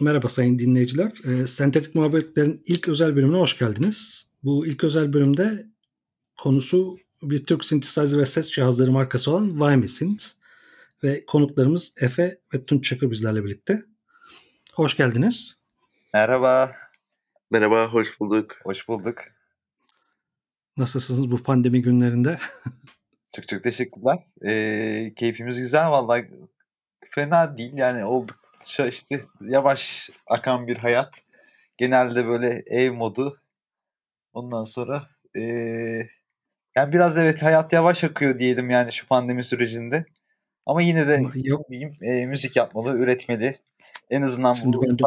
Merhaba sayın dinleyiciler. E, Sentetik Muhabbetler'in ilk özel bölümüne hoş geldiniz. Bu ilk özel bölümde konusu bir Türk synthesizer ve ses cihazları markası olan Vyme Synth. Ve konuklarımız Efe ve Tunç Çakır bizlerle birlikte. Hoş geldiniz. Merhaba. Merhaba, hoş bulduk. Hoş bulduk. Nasılsınız bu pandemi günlerinde? çok çok teşekkürler. Ee, keyfimiz güzel vallahi fena değil yani oldukça işte yavaş akan bir hayat. Genelde böyle ev modu. Ondan sonra ee, yani biraz evet hayat yavaş akıyor diyelim yani şu pandemi sürecinde. Ama yine de yok diyeyim, e, müzik yapmalı, üretmeli. En azından Şimdi bu de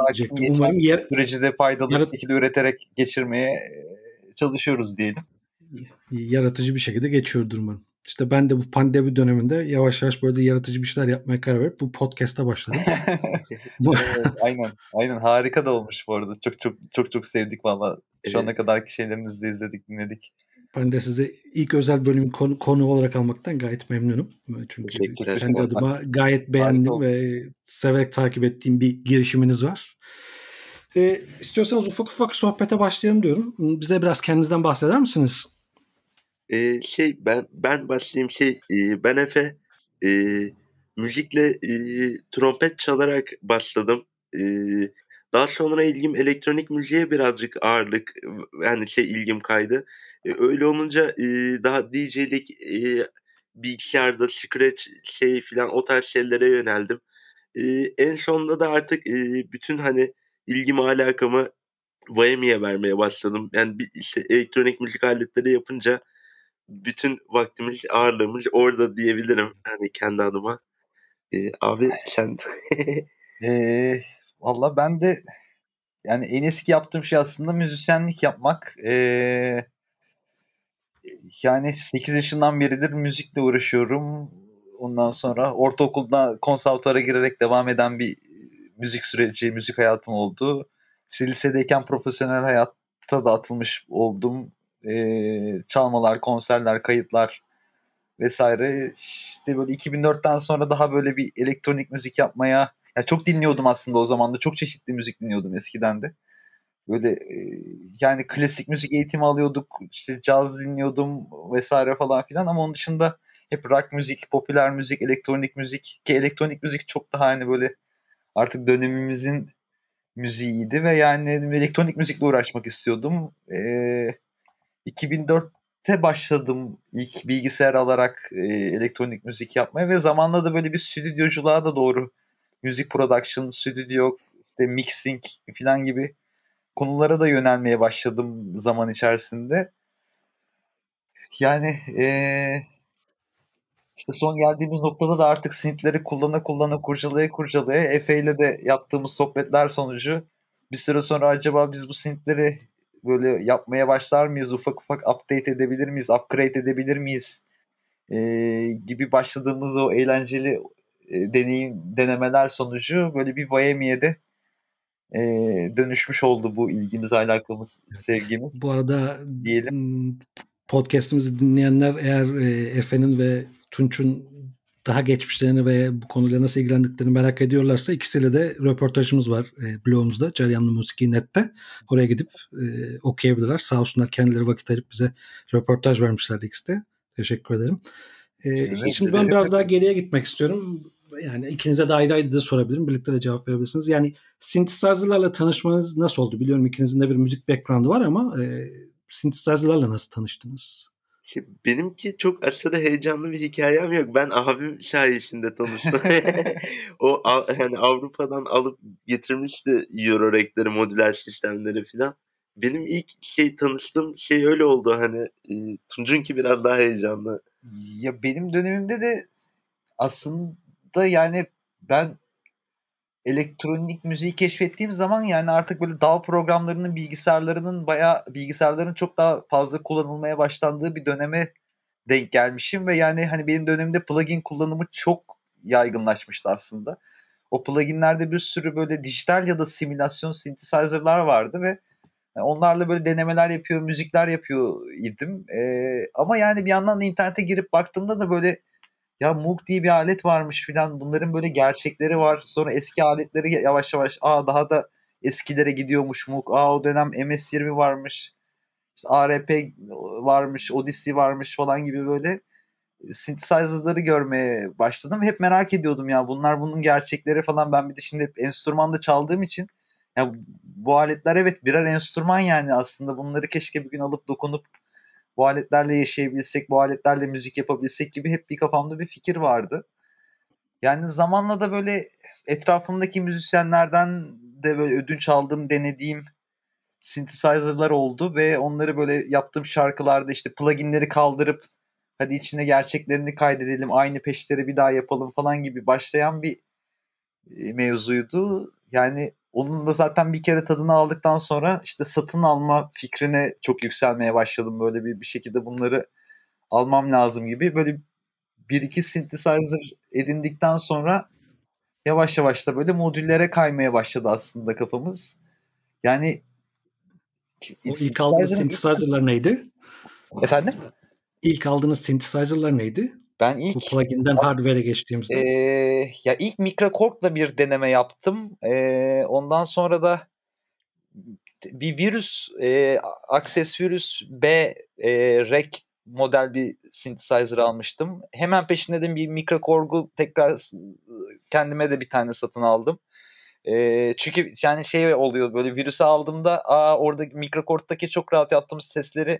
Umarım yer, süreci de faydalı yarat- bir şekilde üreterek geçirmeye çalışıyoruz diyelim. Yaratıcı bir şekilde geçiyordur umarım. İşte ben de bu pandemi döneminde yavaş yavaş böyle yaratıcı bir şeyler yapmaya karar verip bu podcast'a başladım. evet, aynen. Aynen harika da olmuş bu arada. Çok çok çok çok sevdik valla. Şu evet. ana kadarki şeylerinizi de izledik, dinledik. Ben de size ilk özel bölümün konu, konu olarak almaktan gayet memnunum. Çünkü kendi adıma gayet beğendim ve severek takip ettiğim bir girişiminiz var. Ee, istiyorsanız ufak ufak sohbete başlayalım diyorum. Bize biraz kendinizden bahseder misiniz? Ee, şey ben ben başlayayım şey e, ben Efe e, müzikle e, trompet çalarak başladım. E, daha sonra ilgim elektronik müziğe birazcık ağırlık yani şey ilgim kaydı. E, öyle olunca e, daha DJ'lik e, bilgisayarda scratch şey filan o tarz şeylere yöneldim. E, en sonunda da artık e, bütün hani ilgimi alakamı Miami'ye vermeye başladım. Yani bir işte elektronik müzik aletleri yapınca bütün vaktimiz ağırlığımız orada diyebilirim. Hani kendi adıma. E, abi sen e, Valla ben de yani en eski yaptığım şey aslında müzisyenlik yapmak. Ee, yani 8 yaşından beridir müzikle uğraşıyorum. Ondan sonra ortaokulda konservatuara girerek devam eden bir müzik süreci, müzik hayatım oldu. İşte lisedeyken profesyonel hayatta da atılmış oldum. Ee, çalmalar, konserler, kayıtlar vesaire. İşte böyle 2004'ten sonra daha böyle bir elektronik müzik yapmaya ya çok dinliyordum aslında o zaman da. Çok çeşitli müzik dinliyordum eskiden de. Böyle e, yani klasik müzik eğitimi alıyorduk. işte caz dinliyordum vesaire falan filan ama onun dışında hep rock müzik, popüler müzik, elektronik müzik ki elektronik müzik çok daha hani böyle artık dönemimizin müziğiydi ve yani elektronik müzikle uğraşmak istiyordum. Ee, 2004'te başladım ilk bilgisayar alarak e, elektronik müzik yapmaya ve zamanla da böyle bir stüdyoculuğa da doğru müzik production, stüdyo, işte mixing falan gibi konulara da yönelmeye başladım zaman içerisinde. Yani ee, işte son geldiğimiz noktada da artık synthleri kullana kullana kurcalaya kurcalaya Efe ile de yaptığımız sohbetler sonucu bir süre sonra acaba biz bu synthleri böyle yapmaya başlar mıyız? Ufak ufak update edebilir miyiz? Upgrade edebilir miyiz? Ee, gibi başladığımız o eğlenceli e, deneyim denemeler sonucu böyle bir Miami'ye e, dönüşmüş oldu bu ilgimiz, alakamız, sevgimiz. Bu arada diyelim podcast'imizi dinleyenler eğer e, Efe'nin ve Tunç'un daha geçmişlerini ve bu konuyla nasıl ilgilendiklerini merak ediyorlarsa ikisiyle de röportajımız var e, blogumuzda Ceryanlı Musiki Net'te. Oraya gidip e, okuyabilirler. Sağ olsunlar kendileri vakit ayırıp bize röportaj vermişlerdi ikisi de. Teşekkür ederim. Ee, şimdi ben biraz daha geriye gitmek istiyorum. Yani ikinize de ayrı ayrı da sorabilirim. Birlikte de cevap verebilirsiniz. Yani synthesizer'larla tanışmanız nasıl oldu? Biliyorum ikinizin de bir müzik background'ı var ama e, synthesizer'larla nasıl tanıştınız? Benimki çok aşırı heyecanlı bir hikayem yok. Ben abim sayesinde tanıştım. o yani Avrupa'dan alıp getirmişti Eurorack'leri, modüler sistemleri falan. Benim ilk şey tanıştığım şey öyle oldu hani e, Tunç'unki biraz daha heyecanlı. Ya benim dönemimde de aslında yani ben elektronik müziği keşfettiğim zaman yani artık böyle DAW programlarının bilgisayarlarının bayağı bilgisayarların çok daha fazla kullanılmaya başlandığı bir döneme denk gelmişim ve yani hani benim dönemimde plugin kullanımı çok yaygınlaşmıştı aslında. O pluginlerde bir sürü böyle dijital ya da simülasyon synthesizer'lar vardı ve onlarla böyle denemeler yapıyor, müzikler yapıyor idim. Ee, ama yani bir yandan da internete girip baktığımda da böyle ya Moog diye bir alet varmış filan bunların böyle gerçekleri var. Sonra eski aletleri yavaş yavaş aa daha da eskilere gidiyormuş Moog. Aa o dönem MS-20 varmış. İşte ARP varmış, Odyssey varmış falan gibi böyle synthesizer'ları görmeye başladım. Hep merak ediyordum ya bunlar bunun gerçekleri falan. Ben bir de şimdi hep enstrümanda çaldığım için ya bu aletler evet birer enstrüman yani aslında bunları keşke bir gün alıp dokunup bu aletlerle yaşayabilsek, bu aletlerle müzik yapabilsek gibi hep bir kafamda bir fikir vardı. Yani zamanla da böyle etrafımdaki müzisyenlerden de böyle ödünç aldığım, denediğim synthesizer'lar oldu ve onları böyle yaptığım şarkılarda işte pluginleri kaldırıp hadi içine gerçeklerini kaydedelim, aynı peşleri bir daha yapalım falan gibi başlayan bir mevzuydu. Yani onun da zaten bir kere tadını aldıktan sonra işte satın alma fikrine çok yükselmeye başladım. Böyle bir, bir şekilde bunları almam lazım gibi. Böyle bir iki synthesizer edindikten sonra yavaş yavaş da böyle modüllere kaymaya başladı aslında kafamız. Yani o ilk aldığınız synthesizer'lar neydi? Efendim? İlk aldığınız synthesizer'lar neydi? Ben ilk bu plugin'den hardware'e geçtiğimizde. E, ya ilk Microcork'la bir deneme yaptım. E, ondan sonra da bir virüs e, Access Virüs B e, REC model bir synthesizer almıştım. Hemen peşinde de bir Microcork'u tekrar kendime de bir tane satın aldım. E, çünkü yani şey oluyor böyle virüsü aldığımda aa orada Microcork'taki çok rahat yaptığımız sesleri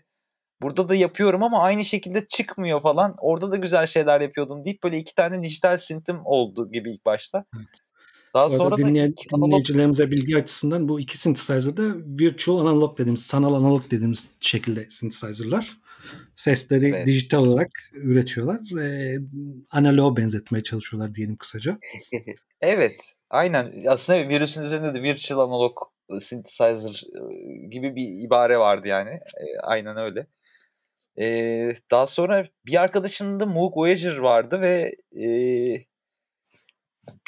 Burada da yapıyorum ama aynı şekilde çıkmıyor falan. Orada da güzel şeyler yapıyordum deyip böyle iki tane dijital synth'im oldu gibi ilk başta. Evet. Daha Orada sonra dinleyen, da dinleyicilerimize bilgi açısından bu iki synthesizer da virtual analog dediğimiz, sanal analog dediğimiz şekilde synthesizer'lar. Sesleri evet. dijital olarak üretiyorlar. E, analoğa benzetmeye çalışıyorlar diyelim kısaca. evet. Aynen. Aslında virüsün üzerinde de virtual analog synthesizer gibi bir ibare vardı yani. E, aynen öyle. Ee, daha sonra bir arkadaşının da Moog Voyager vardı ve e,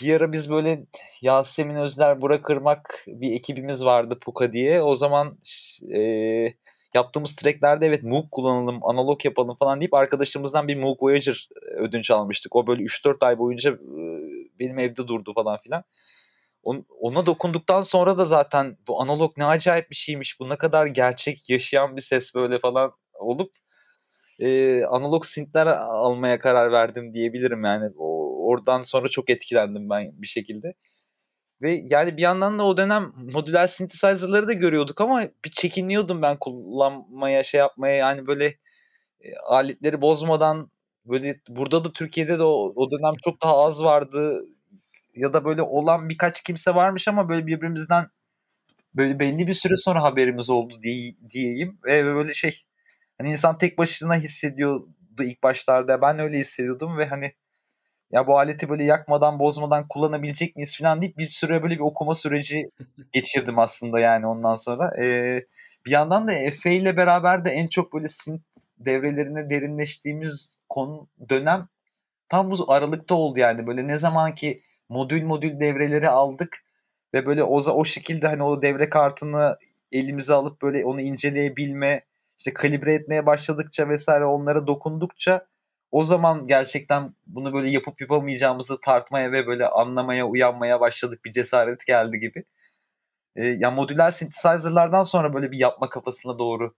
bir ara biz böyle Yasemin Özler, Burak Kırmak bir ekibimiz vardı Puka diye. O zaman e, yaptığımız tracklerde evet Moog kullanalım, analog yapalım falan deyip arkadaşımızdan bir Moog Voyager ödünç almıştık. O böyle 3-4 ay boyunca e, benim evde durdu falan filan. Ona dokunduktan sonra da zaten bu analog ne acayip bir şeymiş. Bu ne kadar gerçek yaşayan bir ses böyle falan olup e, analog synthler almaya karar verdim diyebilirim yani. O, oradan sonra çok etkilendim ben bir şekilde. Ve yani bir yandan da o dönem modüler synthesizer'ları da görüyorduk ama bir çekiniyordum ben kullanmaya şey yapmaya yani böyle e, aletleri bozmadan böyle burada da Türkiye'de de o, o dönem çok daha az vardı ya da böyle olan birkaç kimse varmış ama böyle birbirimizden böyle belli bir süre sonra haberimiz oldu diye, diyeyim ve böyle şey Hani insan tek başına hissediyordu ilk başlarda. Ben öyle hissediyordum ve hani ya bu aleti böyle yakmadan bozmadan kullanabilecek miyiz falan deyip bir süre böyle bir okuma süreci geçirdim aslında yani ondan sonra. Ee, bir yandan da Efe ile beraber de en çok böyle synth devrelerine derinleştiğimiz konu dönem tam bu aralıkta oldu yani. Böyle ne zaman ki modül modül devreleri aldık ve böyle o, o şekilde hani o devre kartını elimize alıp böyle onu inceleyebilme işte kalibre etmeye başladıkça vesaire onlara dokundukça o zaman gerçekten bunu böyle yapıp yapamayacağımızı tartmaya ve böyle anlamaya, uyanmaya başladık. Bir cesaret geldi gibi. E, ya modüler synthesizer'lardan sonra böyle bir yapma kafasına doğru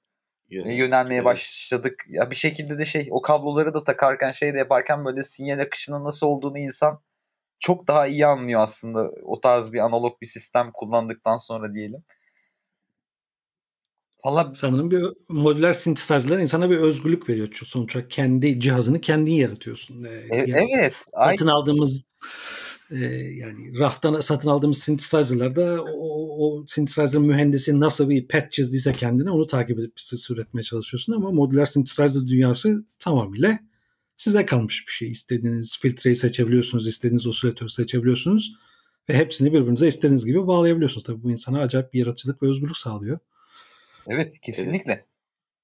e, yönelmeye evet. başladık. Ya bir şekilde de şey o kabloları da takarken şey de yaparken böyle sinyal akışının nasıl olduğunu insan çok daha iyi anlıyor aslında o tarz bir analog bir sistem kullandıktan sonra diyelim. Valla sanırım bir modüler synthesizer'lar insana bir özgürlük veriyor. Çünkü sonuç olarak kendi cihazını kendin yaratıyorsun. Ee, yani evet. Satın ay- aldığımız e, yani raftan satın aldığımız synthesizer'larda o, o synthesizer mühendisi nasıl bir pet çizdiyse kendine onu takip edip ses üretmeye çalışıyorsun ama modüler synthesizer dünyası tamamıyla size kalmış bir şey. İstediğiniz filtreyi seçebiliyorsunuz, istediğiniz osilatörü seçebiliyorsunuz ve hepsini birbirinize istediğiniz gibi bağlayabiliyorsunuz. Tabii bu insana acayip bir yaratıcılık ve özgürlük sağlıyor. Evet kesinlikle. Evet.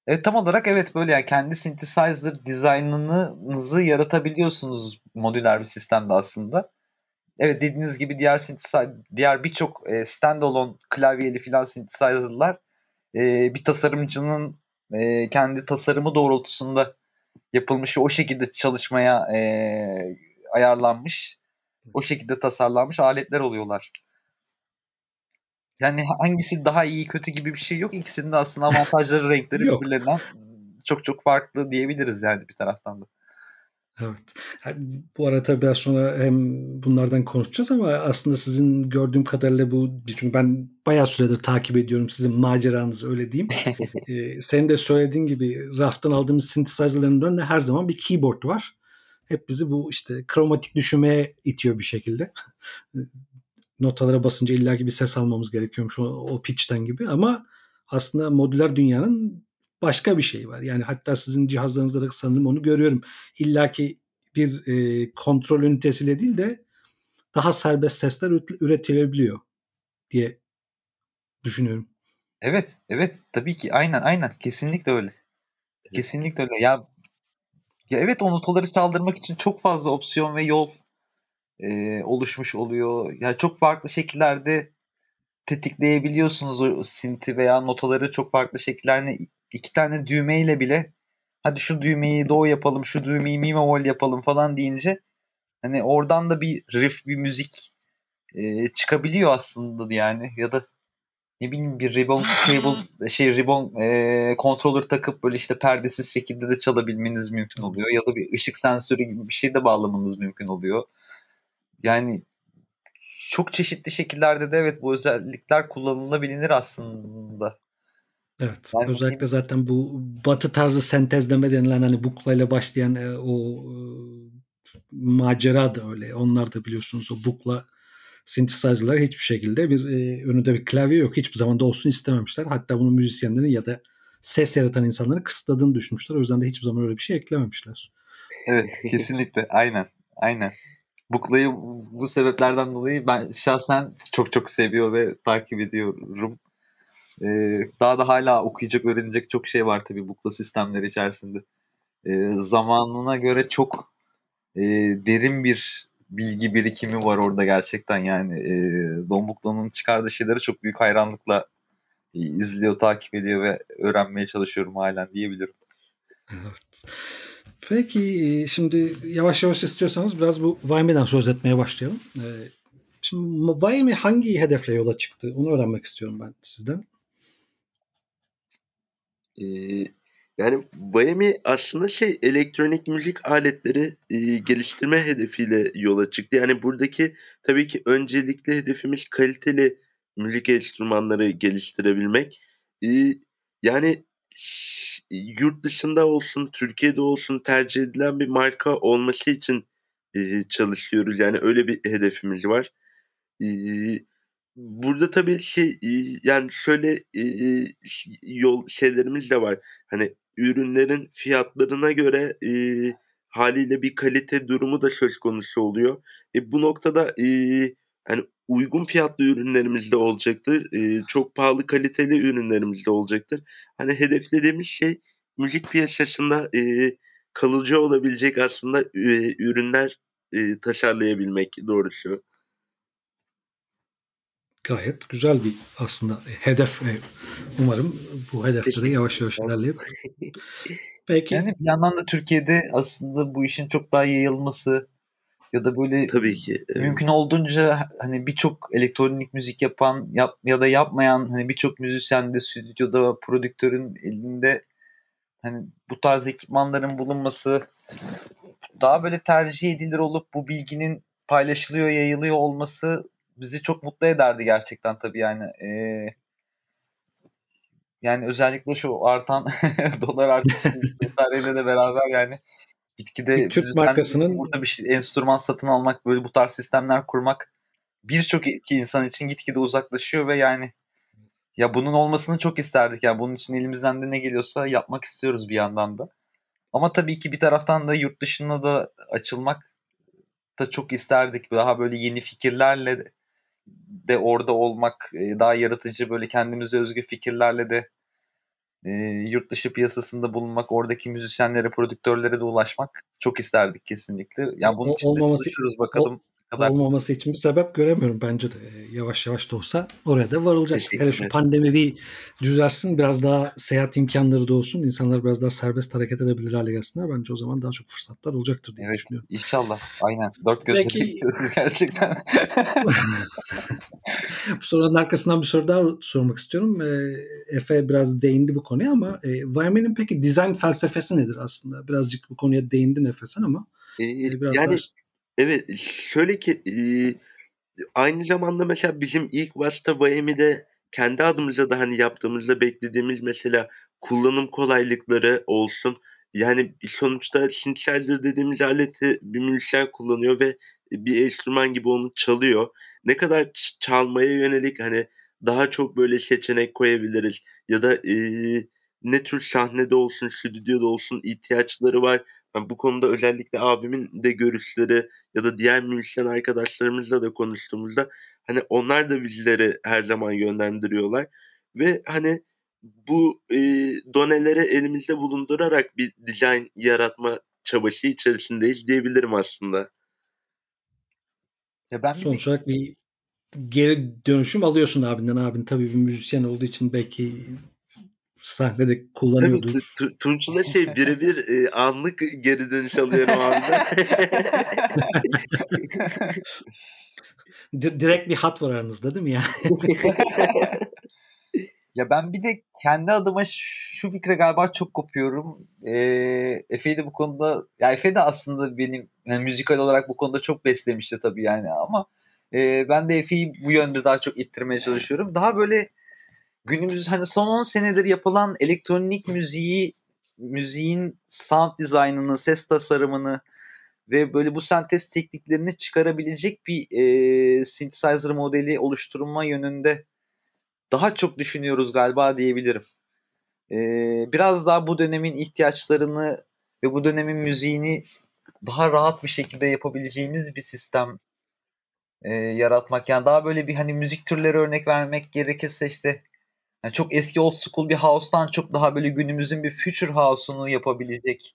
Evet tam olarak evet böyle yani kendi synthesizer dizaynınızı yaratabiliyorsunuz modüler bir sistemde aslında. Evet dediğiniz gibi diğer synthesizer, diğer birçok e, standalone klavyeli filan synthesizer'lar e, bir tasarımcının e, kendi tasarımı doğrultusunda yapılmış ve o şekilde çalışmaya e, ayarlanmış, o şekilde tasarlanmış aletler oluyorlar. Yani hangisi daha iyi kötü gibi bir şey yok. İkisinin de aslında avantajları renkleri birbirlerinden çok çok farklı diyebiliriz yani bir taraftan da. Evet. Yani bu arada biraz sonra hem bunlardan konuşacağız ama aslında sizin gördüğüm kadarıyla bu çünkü ben bayağı süredir takip ediyorum sizin maceranızı öyle diyeyim. ee, senin de söylediğin gibi raftan aldığımız synthesizer'ların önünde her zaman bir keyboard var. Hep bizi bu işte kromatik düşünmeye itiyor bir şekilde. Notalara basınca illaki bir ses almamız gerekiyormuş o, o pitch'ten gibi ama aslında modüler dünyanın başka bir şey var. Yani hatta sizin cihazlarınızda da sanırım onu görüyorum. İlla ki bir e, kontrol ünitesiyle değil de daha serbest sesler üretilebiliyor diye düşünüyorum. Evet, evet tabii ki aynen aynen kesinlikle öyle. Kesinlikle öyle. Ya ya evet o notaları çaldırmak için çok fazla opsiyon ve yol e, oluşmuş oluyor. Ya yani çok farklı şekillerde tetikleyebiliyorsunuz o sinti veya notaları çok farklı şekillerle iki tane düğmeyle bile hadi şu düğmeyi do yapalım, şu düğmeyi mi bemol yapalım falan deyince hani oradan da bir riff, bir müzik e, çıkabiliyor aslında yani ya da ne bileyim bir ribbon cable şey ribbon e, controller takıp böyle işte perdesiz şekilde de çalabilmeniz mümkün oluyor ya da bir ışık sensörü gibi bir şey de bağlamanız mümkün oluyor. Yani çok çeşitli şekillerde de evet bu özellikler kullanılabilir aslında. Evet. Yani özellikle zaten bu batı tarzı sentezleme denilen hani buklayla başlayan e, o e, macera da öyle. Onlar da biliyorsunuz o bukla synthesizer'lar hiçbir şekilde bir e, önünde bir klavye yok. Hiçbir zaman da olsun istememişler. Hatta bunu müzisyenlerin ya da ses yaratan insanların kısıtladığını düşünmüşler. O yüzden de hiçbir zaman öyle bir şey eklememişler. Evet kesinlikle aynen aynen. Buklayı bu sebeplerden dolayı ben şahsen çok çok seviyor ve takip ediyorum. Ee, daha da hala okuyacak, öğrenecek çok şey var tabii bukla sistemleri içerisinde. Ee, zamanına göre çok e, derin bir bilgi birikimi var orada gerçekten yani. E, Don Bukla'nın çıkardığı şeyleri çok büyük hayranlıkla e, izliyor, takip ediyor ve öğrenmeye çalışıyorum halen diyebilirim. Evet. Peki şimdi yavaş yavaş istiyorsanız biraz bu Vayme'den söz etmeye başlayalım. Şimdi Vayme hangi hedefle yola çıktı? Onu öğrenmek istiyorum ben sizden. Ee, yani Miami aslında şey elektronik müzik aletleri e, geliştirme hedefiyle yola çıktı. Yani buradaki tabii ki öncelikli hedefimiz kaliteli müzik enstrümanları geliştirebilmek. E, yani yurt dışında olsun, Türkiye'de olsun tercih edilen bir marka olması için e, çalışıyoruz. Yani öyle bir hedefimiz var. E, Burada tabii şey, yani şöyle, yol şeylerimiz de var. Hani ürünlerin fiyatlarına göre, eee, hâliyle bir kalite durumu da söz konusu oluyor. E, bu noktada, hani uygun fiyatlı ürünlerimiz de olacaktır. Eee, çok pahalı kaliteli ürünlerimiz de olacaktır. Hani hedeflediğimiz şey müzik piyasasında, eee, kalıcı olabilecek aslında, eee, ürünler, eee, tasarlayabilmek doğrusu gayet güzel bir aslında hedef. Umarım bu hedeflere yavaş yavaş ilerleyip. Peki. Yani bir yandan da Türkiye'de aslında bu işin çok daha yayılması ya da böyle tabii ki evet. mümkün olduğunca hani birçok elektronik müzik yapan yap, ya da yapmayan hani birçok müzisyen de stüdyoda prodüktörün elinde hani bu tarz ekipmanların bulunması daha böyle tercih edilir olup bu bilginin paylaşılıyor, yayılıyor olması bizi çok mutlu ederdi gerçekten tabii yani. Ee, yani özellikle şu artan dolar artışı vesaireyle de beraber yani gitgide bir Türk markasının burada bir şey, enstrüman satın almak böyle bu tarz sistemler kurmak birçok insan için gitgide uzaklaşıyor ve yani ya bunun olmasını çok isterdik yani bunun için elimizden de ne geliyorsa yapmak istiyoruz bir yandan da. Ama tabii ki bir taraftan da yurt dışına da açılmak da çok isterdik. Daha böyle yeni fikirlerle de orada olmak, daha yaratıcı böyle kendimize özgü fikirlerle de e, yurt dışı piyasasında bulunmak, oradaki müzisyenlere, prodüktörlere de ulaşmak çok isterdik kesinlikle. Yani bunun için olmaması, çalışıyoruz bakalım. Kadar. olmaması için bir sebep göremiyorum bence de. E, yavaş yavaş da olsa oraya da varılacak. Kesinlikle. Hele şu pandemi bir düzelsin biraz daha seyahat imkanları da olsun. insanlar biraz daha serbest hareket edebilir hale gelsinler. Bence o zaman daha çok fırsatlar olacaktır diye Evet. düşünüyorum. İnşallah. Aynen. Dört gözle Peki- gerçekten. Bu sorunun arkasından bir soru daha sormak istiyorum. E, Efe biraz değindi bu konuya ama e, YM'nin peki dizayn felsefesi nedir aslında? Birazcık bu konuya değindin Efe sen ama Ee, biraz yani daha evet şöyle ki aynı zamanda mesela bizim ilk başta Miami'de kendi adımıza da hani yaptığımızda beklediğimiz mesela kullanım kolaylıkları olsun. Yani sonuçta synthesizer dediğimiz aleti bir müzisyen kullanıyor ve bir enstrüman gibi onu çalıyor. Ne kadar çalmaya yönelik hani daha çok böyle seçenek koyabiliriz ya da e, ne tür sahnede olsun, stüdyoda olsun ihtiyaçları var. Ben bu konuda özellikle abimin de görüşleri ya da diğer müzisyen arkadaşlarımızla da konuştuğumuzda hani onlar da bizleri her zaman yönlendiriyorlar ve hani bu e, doneleri elimizde bulundurarak bir dizayn yaratma çabası içerisindeyiz diyebilirim aslında. ya ben sonuç olarak bir geri dönüşüm alıyorsun abinden. Abin tabii bir müzisyen olduğu için belki sahnede Tabii kullanıyordur. Tu- Tu- Tunç'la şey birebir e, anlık geri dönüş alıyorum. Di- direkt bir hat var aranızda değil mi ya? Ya ben bir de kendi adıma şu fikre galiba çok kopuyorum. Ee, Efe'yi de bu konuda ya Efe de aslında benim yani müzikal olarak bu konuda çok beslemişti tabii yani ama e, ben de Efe'yi bu yönde daha çok ittirmeye çalışıyorum. Daha böyle günümüz hani son 10 senedir yapılan elektronik müziği müziğin sound dizaynını, ses tasarımını ve böyle bu sentez tekniklerini çıkarabilecek bir e, synthesizer modeli oluşturma yönünde daha çok düşünüyoruz galiba diyebilirim. Ee, biraz daha bu dönemin ihtiyaçlarını ve bu dönemin müziğini daha rahat bir şekilde yapabileceğimiz bir sistem e, yaratmak. Yani daha böyle bir hani müzik türleri örnek vermek gerekirse işte yani çok eski old school bir house'tan çok daha böyle günümüzün bir future house'unu yapabilecek.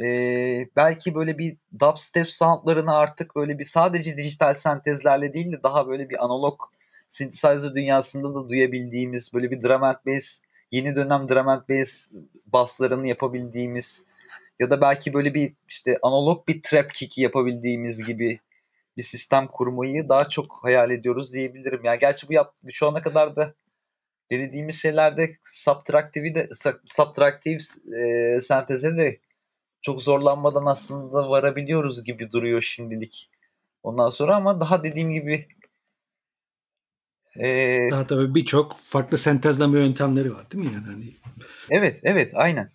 Ee, belki böyle bir dubstep soundlarını artık böyle bir sadece dijital sentezlerle değil de daha böyle bir analog synthesizer dünyasında da duyabildiğimiz böyle bir drum and bass yeni dönem drum and bass basslarını yapabildiğimiz ya da belki böyle bir işte analog bir trap kick yapabildiğimiz gibi bir sistem kurmayı daha çok hayal ediyoruz diyebilirim. Yani gerçi bu yap şu ana kadar da denediğimiz şeylerde subtractive'i de subtractive e, senteze de çok zorlanmadan aslında varabiliyoruz gibi duruyor şimdilik. Ondan sonra ama daha dediğim gibi e, Daha tabii birçok farklı sentezleme yöntemleri var değil mi? Yani hani evet evet aynen.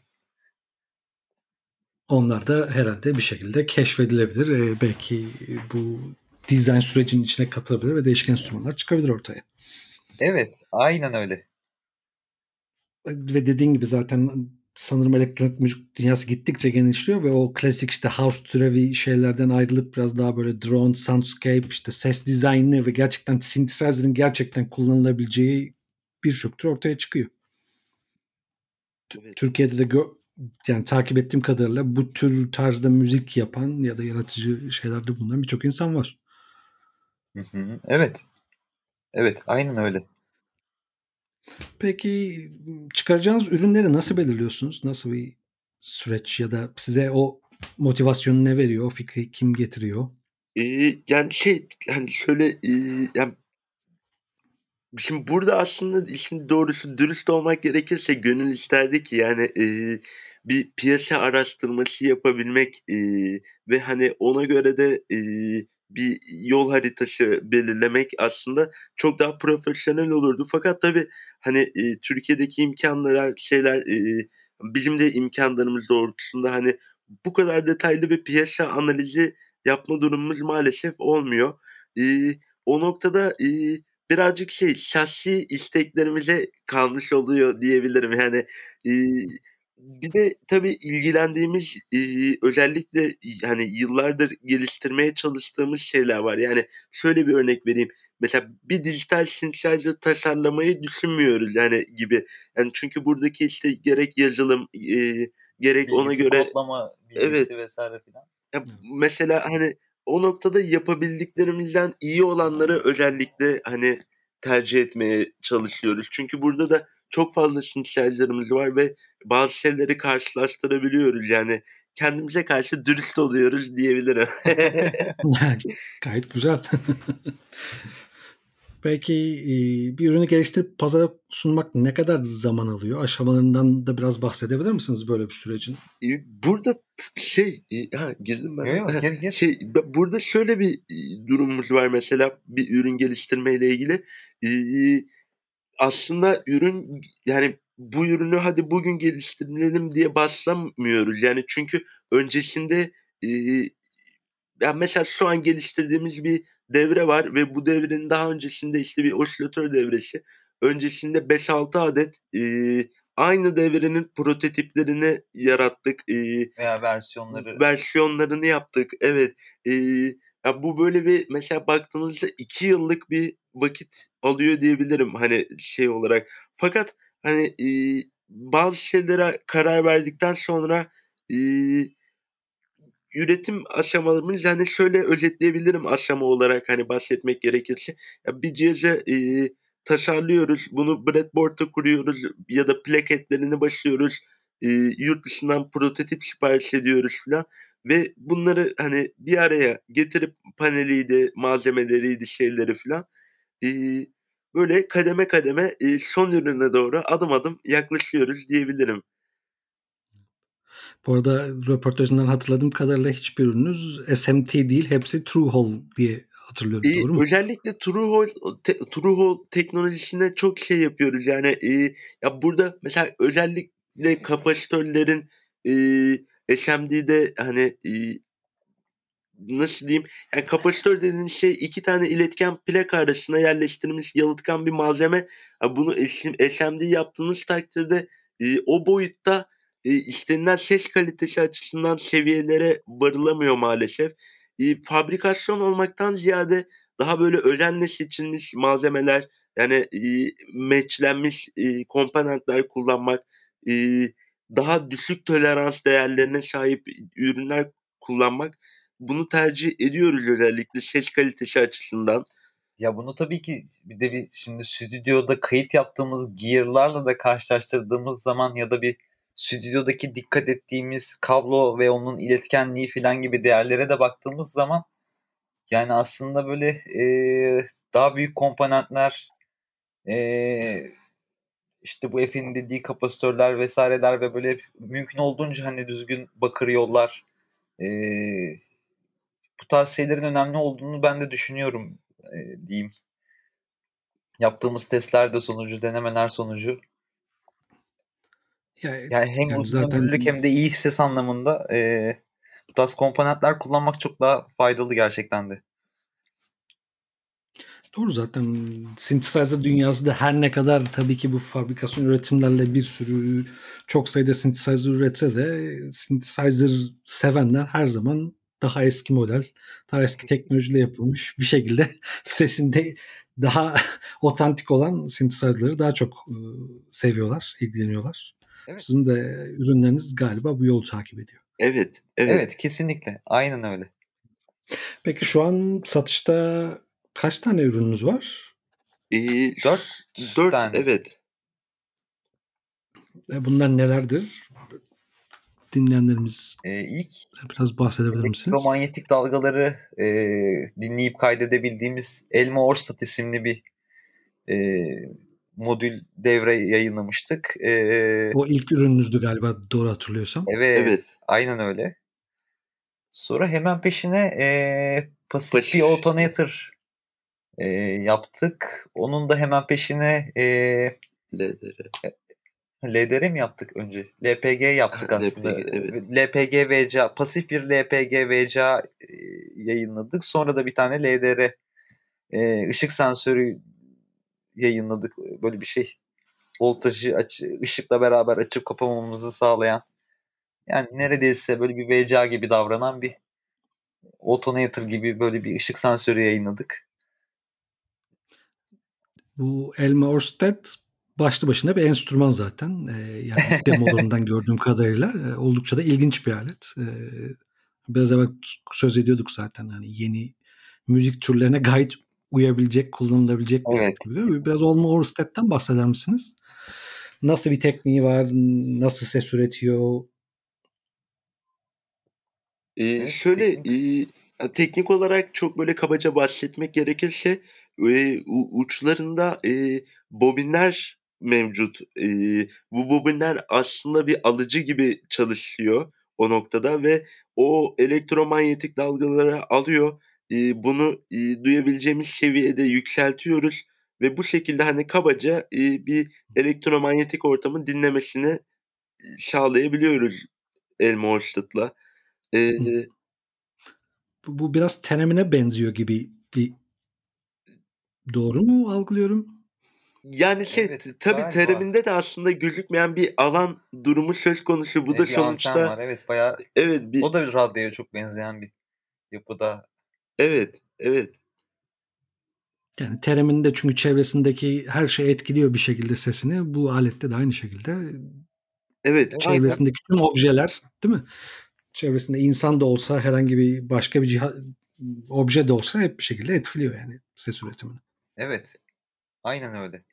onlar da herhalde bir şekilde keşfedilebilir. Ee, belki bu dizayn sürecinin içine katılabilir ve değişken enstrümanlar çıkabilir ortaya. Evet aynen öyle. Ve dediğin gibi zaten sanırım elektronik müzik dünyası gittikçe genişliyor ve o klasik işte house türevi şeylerden ayrılıp biraz daha böyle drone, soundscape, işte ses dizaynı ve gerçekten synthesizer'ın gerçekten kullanılabileceği birçok tür ortaya çıkıyor. Evet. Türkiye'de de gö- yani takip ettiğim kadarıyla bu tür tarzda müzik yapan ya da yaratıcı şeylerde bulunan birçok insan var. Evet. Evet aynen öyle. Peki çıkaracağınız ürünleri nasıl belirliyorsunuz? Nasıl bir süreç ya da size o motivasyonu ne veriyor? O fikri kim getiriyor? Ee, yani şey hani şöyle e, yani şimdi burada aslında işin doğrusu dürüst olmak gerekirse gönül isterdi ki yani e, bir piyasa araştırması yapabilmek e, ve hani ona göre de e, bir yol haritası belirlemek aslında çok daha profesyonel olurdu. Fakat tabii hani e, Türkiye'deki imkanlar şeyler e, bizim de imkanlarımız doğrultusunda hani bu kadar detaylı bir piyasa analizi yapma durumumuz maalesef olmuyor. E, o noktada e, birazcık şey şahsi isteklerimize kalmış oluyor diyebilirim. Yani e, bir de tabii ilgilendiğimiz e, özellikle hani yıllardır geliştirmeye çalıştığımız şeyler var. Yani şöyle bir örnek vereyim. Mesela bir dijital synthesizer tasarlamayı düşünmüyoruz yani gibi. Yani çünkü buradaki işte gerek yazılım e, gerek ona Bilgisi, göre kodlama bilgisi Evet. vesaire filan. ya mesela hani o noktada yapabildiklerimizden iyi olanları özellikle hani tercih etmeye çalışıyoruz. Çünkü burada da çok fazla synthesizer'ımız var ve bazı şeyleri karşılaştırabiliyoruz. Yani kendimize karşı dürüst oluyoruz diyebilirim. Gayet güzel. Peki bir ürünü geliştirip pazara sunmak ne kadar zaman alıyor? Aşamalarından da biraz bahsedebilir misiniz böyle bir sürecin? Burada şey ha girdim ben. Yok, gir, gir. Şey burada şöyle bir durumumuz var mesela bir ürün geliştirme ile ilgili. Aslında ürün yani bu ürünü hadi bugün geliştirelim diye başlamıyoruz. Yani çünkü öncesinde yani mesela şu an geliştirdiğimiz bir devre var ve bu devrenin daha öncesinde işte bir osilatör devresi. Öncesinde 5-6 adet e, aynı devrenin prototiplerini yarattık. E, Veya versiyonları. Versiyonlarını yaptık. Evet. E, ya bu böyle bir mesela baktığınızda 2 yıllık bir vakit alıyor diyebilirim hani şey olarak. Fakat hani e, bazı şeylere karar verdikten sonra e, üretim aşamalarımız yani şöyle özetleyebilirim aşama olarak hani bahsetmek gerekirse. Ya bir cihazı e, tasarlıyoruz. Bunu breadboard'a kuruyoruz ya da plaketlerini başlıyoruz. E, yurt dışından prototip sipariş ediyoruz falan. Ve bunları hani bir araya getirip paneliydi, malzemeleriydi, şeyleri falan. E, böyle kademe kademe e, son ürüne doğru adım adım yaklaşıyoruz diyebilirim. Bu arada röportajından hatırladığım kadarıyla hiçbir ürününüz SMT değil, hepsi Truehold diye hatırlıyorum. E, doğru mu? Özellikle Truehold, te, Truehold teknolojisine çok şey yapıyoruz. Yani e, ya burada mesela özellikle kapasitörlerin e, SMD'de hani e, nasıl diyeyim yani kapasitör dediğin şey iki tane iletken plak arasına yerleştirilmiş yalıtkan bir malzeme. Yani bunu SMD yaptığınız takdirde e, o boyutta e, istenilen ses kalitesi açısından seviyelere varılamıyor maalesef. E, fabrikasyon olmaktan ziyade daha böyle özenle seçilmiş malzemeler yani e, matchlenmiş e, komponentler kullanmak, e, daha düşük tolerans değerlerine sahip ürünler kullanmak bunu tercih ediyoruz özellikle ses kalitesi açısından. Ya bunu tabii ki bir de bir şimdi stüdyoda kayıt yaptığımız gear'larla da karşılaştırdığımız zaman ya da bir stüdyodaki dikkat ettiğimiz kablo ve onun iletkenliği falan gibi değerlere de baktığımız zaman yani aslında böyle e, daha büyük komponentler e, işte bu Efe'nin dediği kapasitörler vesaireler ve böyle mümkün olduğunca hani düzgün bakır yollar e, bu tarz şeylerin önemli olduğunu ben de düşünüyorum e, diyeyim. Yaptığımız testlerde sonucu, denemeler sonucu yani, yani hem yani zaten... hem de iyi ses anlamında e, bu tarz komponentler kullanmak çok daha faydalı gerçekten de. Doğru zaten synthesizer dünyası da her ne kadar tabii ki bu fabrikasyon üretimlerle bir sürü çok sayıda synthesizer üretse de synthesizer sevenler her zaman daha eski model, daha eski teknolojiyle yapılmış bir şekilde sesinde daha otantik olan synthesizer'ları daha çok e, seviyorlar, ilgileniyorlar. Evet. Sizin de ürünleriniz galiba bu yolu takip ediyor. Evet, evet. Evet, kesinlikle. Aynen öyle. Peki şu an satışta kaç tane ürününüz var? Ee, dört, dört tane. evet. E, bunlar nelerdir? Dinleyenlerimiz ee, ilk biraz bahsedebilir misiniz? Elektromanyetik dalgaları e, dinleyip kaydedebildiğimiz Elma Orstat isimli bir e, modül devre yayınlamıştık. Ee, o ilk ürününüzdü galiba doğru hatırlıyorsam. Evet, evet. aynen öyle. Sonra hemen peşine e, Pasif bir Autonator e, yaptık. Onun da hemen peşine e, LDR. LDR mi yaptık önce? LPG yaptık ha, aslında. LPG, evet. LPG VCA, pasif bir LPG VCA yayınladık. Sonra da bir tane LDR e, ışık sensörü yayınladık. Böyle bir şey. Voltajı aç, ışıkla beraber açıp kapamamızı sağlayan. Yani neredeyse böyle bir VCA gibi davranan bir Autonator gibi böyle bir ışık sensörü yayınladık. Bu Elma Orsted başlı başına bir enstrüman zaten. Ee, yani demolarından gördüğüm kadarıyla e, oldukça da ilginç bir alet. Ee, Biraz evvel söz ediyorduk zaten hani yeni müzik türlerine gayet uyabilecek, kullanılabilecek bir Evet. gibi. Biraz Olma Orsted'den bahseder misiniz? Nasıl bir tekniği var? Nasıl ses üretiyor? Ee, Evet, şöyle teknik. e, teknik olarak çok böyle kabaca bahsetmek gerekirse e, uçlarında e, bobinler mevcut. E, bu bobinler aslında bir alıcı gibi çalışıyor o noktada ve o elektromanyetik dalgaları alıyor. E, bunu e, duyabileceğimiz seviyede yükseltiyoruz ve bu şekilde hani kabaca e, bir elektromanyetik ortamın dinlemesini sağlayabiliyoruz Elmo Horstet'la. E. Bu, bu biraz tenemine benziyor gibi bir doğru mu algılıyorum? Yani şey Evet, tabii galiba. teriminde de aslında gözükmeyen bir alan durumu söz konusu. Bu E, da sonuçta var. Evet bayağı evet bir o da bir radyoya çok benzeyen bir yapıda. evet evet Yani teriminde çünkü çevresindeki her şey etkiliyor bir şekilde sesini. Bu alette de aynı şekilde evet aynen. çevresindeki tüm objeler değil mi? Çevresinde insan da olsa herhangi bir başka bir cihaz obje de olsa hep bir şekilde etkiliyor yani ses üretimini. Evet. Aynen öyle.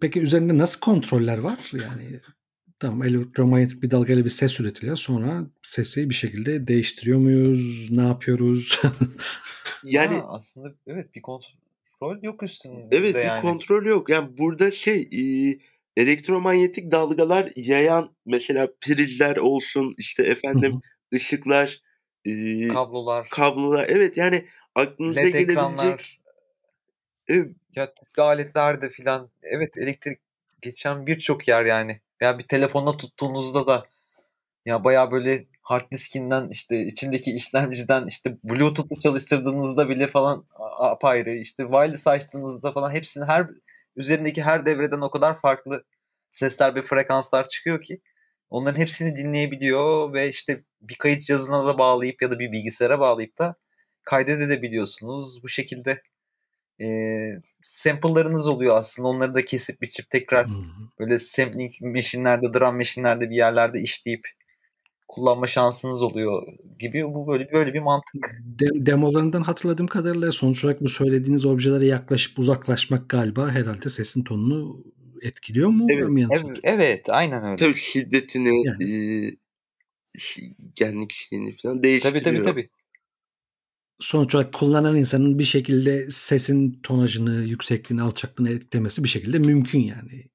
Peki üzerinde nasıl kontroller var? Yani tamam elektromanyetik bir dalgayla bir ses üretiliyor. Sonra sesi bir şekilde değiştiriyor muyuz? Ne yapıyoruz? Yani Ha, aslında evet bir kontrol yok üstünde evet bir yani. kontrol yok. Yani burada şey e, elektromanyetik dalgalar yayan mesela prizler olsun işte efendim ışıklar e, Kablolar, kablolar evet yani aklınıza led gelebilecek ekranlar, ya tüplü aletlerde filan evet elektrik geçen birçok yer yani. Ya bir telefonla tuttuğunuzda da ya bayağı böyle hard diskinden işte içindeki işlemciden işte Bluetooth'u çalıştırdığınızda bile falan apayrı işte wireless açtığınızda falan hepsinin her üzerindeki her devreden o kadar farklı sesler ve frekanslar çıkıyor ki onların hepsini dinleyebiliyor ve işte bir kayıt cihazına da bağlayıp ya da bir bilgisayara bağlayıp da kaydedebiliyorsunuz. Bu şekilde e, sample'larınız oluyor aslında. Onları da kesip biçip tekrar Hı hı. böyle sampling machine'lerde, drum machine'lerde bir yerlerde işleyip kullanma şansınız oluyor gibi. Bu böyle böyle bir mantık. De- demolarından hatırladığım kadarıyla sonuç olarak bu söylediğiniz objelere yaklaşıp uzaklaşmak galiba herhalde sesin tonunu etkiliyor mu? Evet, yanlış Evet, evet aynen öyle. tabii şiddetini Yani. e, genlik şeyini falan Tabii değiştiriyor. tabii tabii. Sonuç olarak kullanan insanın bir şekilde sesin tonajını, yüksekliğini, alçaklığını etkilemesi bir şekilde mümkün yani.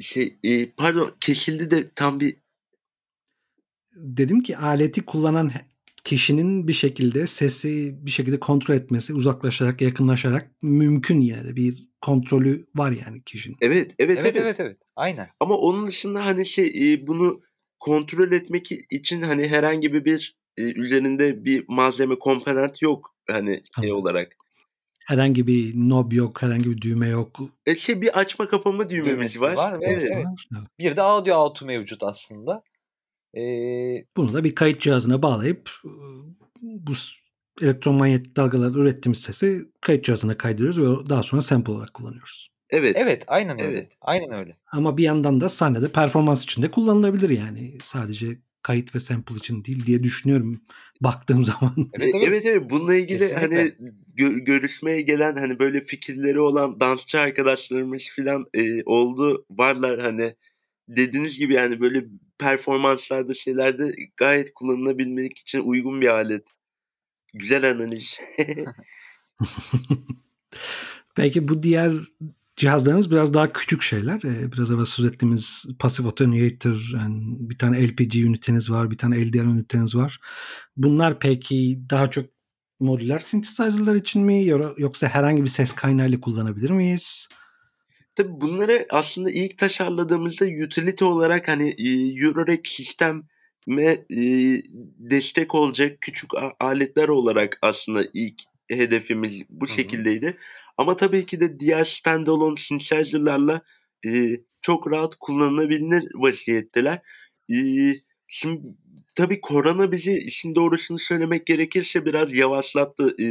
Şey e, pardon kesildi de tam bir Dedim ki aleti kullanan kişinin bir şekilde sesi bir şekilde kontrol etmesi, uzaklaşarak, yakınlaşarak mümkün yine de bir kontrolü var yani kişinin. evet evet Evet evet. evet evet. Aynen. Ama onun dışında hani şey e, bunu kontrol etmek için hani herhangi bir e, üzerinde bir malzeme komponent yok hani şey olarak. Herhangi bir knob yok, herhangi bir düğme yok. E, şey bir açma kapama düğmemiz Düğmesi var. var ve Evet. evet. Bir de audio out'u mevcut aslında. Ee, Bunu da bir kayıt cihazına bağlayıp bu elektromanyetik dalgalar ürettiğimiz sesi kayıt cihazına kaydediyoruz ve daha sonra sample olarak kullanıyoruz. Evet. evet aynen öyle. Evet. Aynen öyle. Ama bir yandan da sahnede performans için de kullanılabilir yani. Sadece kayıt ve sample için değil diye düşünüyorum baktığım zaman. Evet E, evet. evet evet bununla ilgili Kesinlikle. hani gö- görüşmeye gelen hani böyle fikirleri olan dansçı arkadaşlarımız falan e, oldu varlar hani dediğiniz gibi yani böyle performanslarda şeylerde gayet kullanılabilmek için uygun bir alet. Güzel analiz. Belki bu diğer cihazlarımız biraz daha küçük şeyler. Ee, Biraz evvel söz ettiğimiz Passive Attenuator, yani bir tane LPG üniteniz var, bir tane LDR üniteniz var. Bunlar peki daha çok modüler synthesizer'lar için mi yo- yoksa herhangi bir ses kaynağıyla kullanabilir miyiz? Tabii bunları aslında ilk tasarladığımızda utility olarak hani e, Eurorack sisteme e, destek olacak küçük aletler olarak aslında ilk hedefimiz bu Hı hı. Ama tabii ki de diğer standalone synthesizer'larla e, çok rahat kullanılabilir vaziyetteler. E, şimdi tabii korona bizi işin doğrusunu söylemek gerekirse biraz yavaşlattı. E,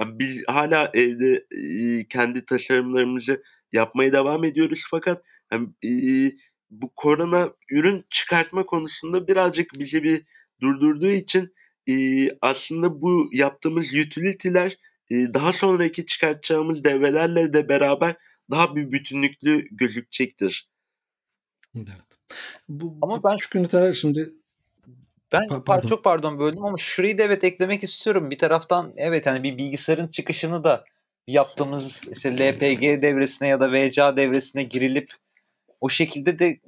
yani biz hala evde e, kendi tasarımlarımızı yapmaya devam ediyoruz fakat hani, e, bu korona ürün çıkartma konusunda birazcık bizi bir durdurduğu için e, aslında bu yaptığımız utility'ler daha sonraki çıkartacağımız devrelerle de beraber daha bir bütünlüklü gözükecektir. Evet. Bu, Ama bu ben- küçük üniteler şimdi Ben Pa- par- pardon. çok pardon böldüm ama şurayı da evet eklemek istiyorum. Bir taraftan evet hani bir bilgisayarın çıkışını da yaptığımız işte LPG devresine ya da VCA devresine girilip o şekilde de e,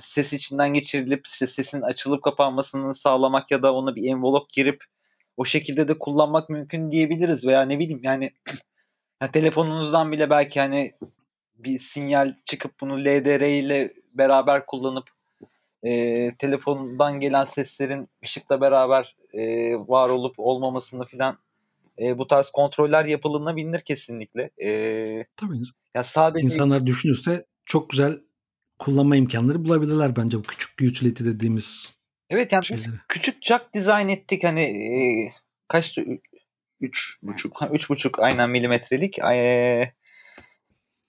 ses içinden geçirilip işte sesin açılıp kapanmasını sağlamak ya da ona bir envelop girip o şekilde de kullanmak mümkün diyebiliriz veya ne bileyim yani ha, telefonunuzdan bile belki hani bir sinyal çıkıp bunu LDR ile beraber kullanıp e, telefondan gelen seslerin ışıkla beraber e, var olup olmamasını filan e, bu tarz kontroller yapılınabilir kesinlikle. E, tabii ya sadece insanlar düşünürse çok güzel kullanma imkanları bulabilirler bence bu küçük utility dediğimiz evet yani biz şeyleri. küçük jack dizayn ettik hani e, kaçtı? Üç buçuk. ha, Üç buçuk aynen milimetrelik. E,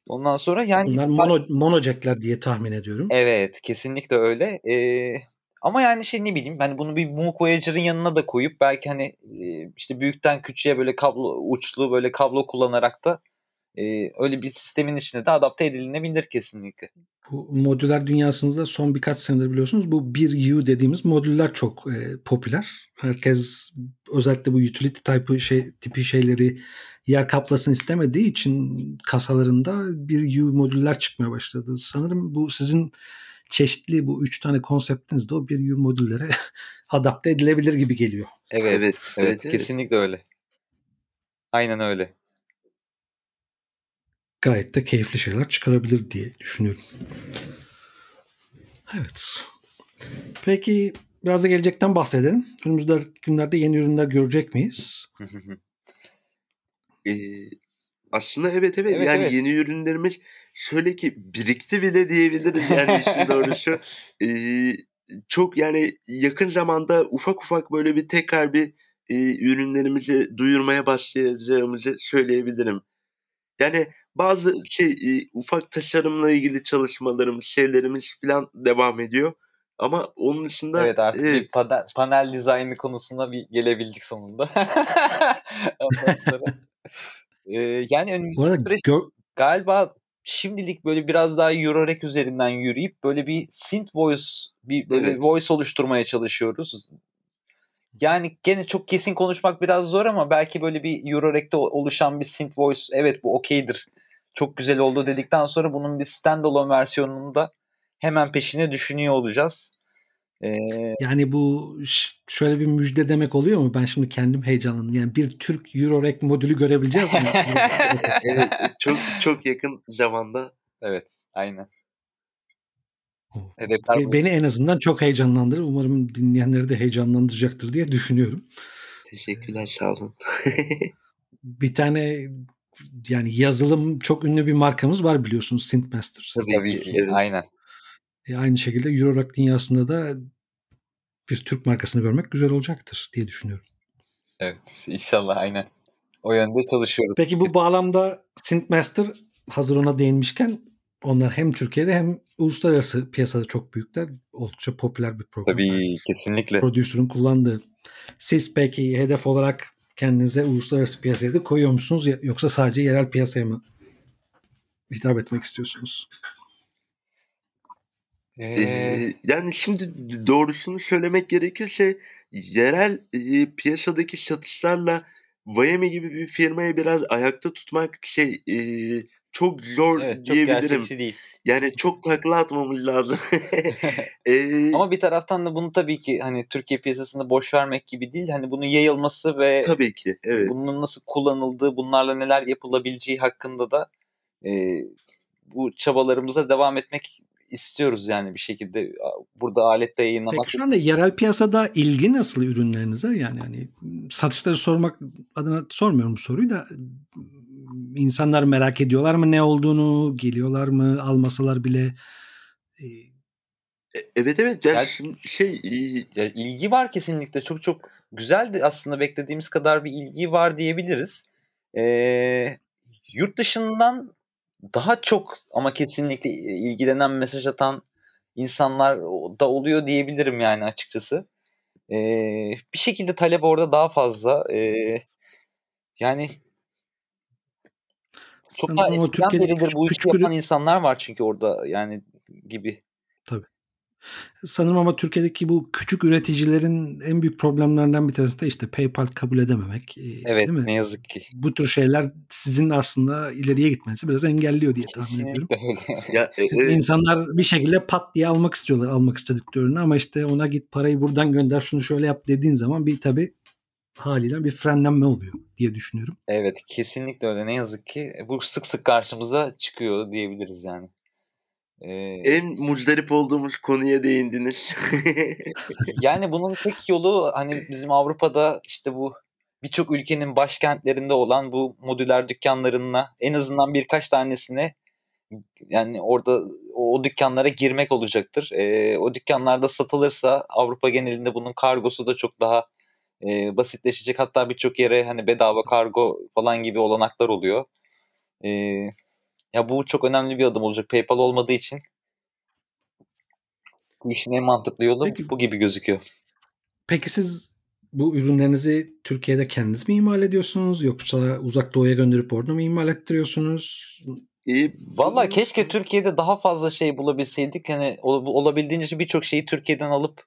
ondan sonra yani Bunlar mono, mono jackler diye tahmin ediyorum. Evet kesinlikle öyle. Ee, ama yani şey ne bileyim hani bunu bir Moog Voyager'ın yanına da koyup belki hani e, işte büyükten küçüğe böyle kablo uçlu böyle kablo kullanarak da e, öyle bir sistemin içine de adapte edilebilir kesinlikle. Bu modüler dünyasında son birkaç senedir biliyorsunuz bu 1U dediğimiz modüller çok e, popüler. Herkes özellikle bu utility type şey tipi şeyleri yer kaplasın istemediği için kasalarında 1U modüller çıkmaya başladı. Sanırım bu sizin çeşitli bu üç tane konseptiniz de o 1U modüllere adapte edilebilir gibi geliyor. Evet, evet, evet, evet. kesinlikle öyle. Aynen öyle. Gayet de keyifli şeyler çıkarabilir diye düşünüyorum. Evet. Peki biraz da gelecekten bahsedelim. Önümüzdeki günlerde yeni ürünler görecek miyiz? Ee, aslında evet, evet Evet, yani evet. yeni ürünlerimiz şöyle ki birikti bile diyebilirim yani işin doğrusu. Ee, çok yani yakın zamanda ufak ufak böyle bir tekrar bir e, ürünlerimizi duyurmaya başlayacağımızı söyleyebilirim. Yani bazı şey e, ufak tasarımla ilgili çalışmalarımız, şeylerimiz falan devam ediyor. Ama onun dışında Evet artık bir evet, panel, panel dizaynı konusuna bir gelebildik sonunda. Ondan sonra. Yani önümüzdeki Bu arada süreç gör- galiba şimdilik böyle biraz daha Eurorec üzerinden yürüyüp böyle bir synth voice bir böyle Evet. voice oluşturmaya çalışıyoruz. Yani gene çok kesin konuşmak biraz zor ama belki böyle bir Eurorec'te oluşan bir synth voice evet bu okeydir. Çok güzel oldu dedikten sonra bunun bir standalone versiyonunu da hemen peşine düşünüyor olacağız. Ee, yani bu şöyle bir müjde demek oluyor mu? Ben şimdi kendim heyecanlandım. Yani bir Türk Eurorec modülü görebileceğiz mi? evet çok çok yakın zamanda evet aynen. O- Hedefler Be- bu. Beni en azından çok heyecanlandırır. Umarım dinleyenleri de heyecanlandıracaktır diye düşünüyorum. teşekkürler sağ olun. Bir tane yani yazılım çok ünlü bir markamız var biliyorsunuz Synthmaster. Tabii. Evet. Aynen. E, aynı şekilde Eurorack dünyasında da bir Türk markasını görmek güzel olacaktır diye düşünüyorum. Evet. inşallah aynen. O yönde çalışıyoruz. Peki bu bağlamda Synthmaster hazır ona değinmişken onlar hem Türkiye'de hem uluslararası piyasada çok büyükler. Oldukça popüler bir program. Tabii kesinlikle. Prodüsörün kullandığı. Siz peki hedef olarak kendinize uluslararası piyasaya da koyuyor musunuz yoksa sadece yerel piyasaya mı hitap etmek istiyorsunuz? Ee, Ee, yani şimdi doğrusunu söylemek gerekirse yerel e, piyasadaki satışlarla Vayami gibi bir firmayı biraz ayakta tutmak şey e, çok zor evet çok diyebilirim. gerçekçi değil. Yani çok takla atmamız lazım. Ee, Ama bir taraftan da bunu tabii ki hani Türkiye piyasasında boş vermek gibi değil. Hani bunun yayılması ve tabii ki evet. bunun nasıl kullanıldığı, bunlarla neler yapılabileceği hakkında da e, bu çabalarımıza devam etmek istiyoruz yani bir şekilde burada aletle yayınlamak. Peki şu anda yerel piyasada ilgi nasıl ürünlerinize? Yani hani satışları sormak adına sormuyorum bu soruyu da insanlar merak ediyorlar mı ne olduğunu, geliyorlar mı almasalar bile e, E- Evet evet yani Yani- şimdi şey e, Ya ilgi var kesinlikle. Çok çok güzeldi aslında beklediğimiz kadar bir ilgi var diyebiliriz. Ee, yurt dışından daha çok ama kesinlikle ilgilenen mesaj atan insanlar da oluyor diyebilirim yani açıkçası. E, bir şekilde talep orada daha fazla. E, yani çok daha ama Türkiye'de beridir küçük, bu işi küçük yapan ürün- insanlar var çünkü orada yani gibi. Tabii. Sanırım ama Türkiye'deki bu küçük üreticilerin en büyük problemlerinden bir tanesi de işte PayPal kabul edememek. Evet Değil mi? ne yazık ki. Bu tür şeyler sizin aslında ileriye gitmenizi biraz engelliyor diye tahmin ediyorum. Kesinlikle. Ya evet. İnsanlar bir şekilde pat diye almak istiyorlar almak istedikleri ürünü ama işte ona git parayı buradan gönder şunu şöyle yap dediğin zaman bir tabii haliyle bir frenlenme oluyor diye düşünüyorum. Evet kesinlikle öyle ne yazık ki. E, Bu sık sık karşımıza çıkıyor diyebiliriz yani. Ee, en muzdarip olduğumuz konuya değindiniz. yani bunun tek yolu hani bizim Avrupa'da işte bu birçok ülkenin başkentlerinde olan bu modüler dükkanlarına en azından birkaç tanesine yani orada o, o dükkanlara girmek olacaktır. Ee, o dükkanlarda satılırsa Avrupa genelinde bunun kargosu da çok daha e, basitleşecek. Hatta birçok yere hani bedava kargo falan gibi olanaklar oluyor. Ee, ya bu çok önemli bir adım olacak. PayPal olmadığı için bu işin en mantıklı yolu Peki. bu gibi gözüküyor. Peki siz bu ürünlerinizi Türkiye'de kendiniz mi imal ediyorsunuz yoksa uzak doğuya gönderip orada mı imal ettiriyorsunuz? E, Vallahi bu- keşke Türkiye'de daha fazla şey bulabilseydik. Hani ol- olabildiğince birçok şeyi Türkiye'den alıp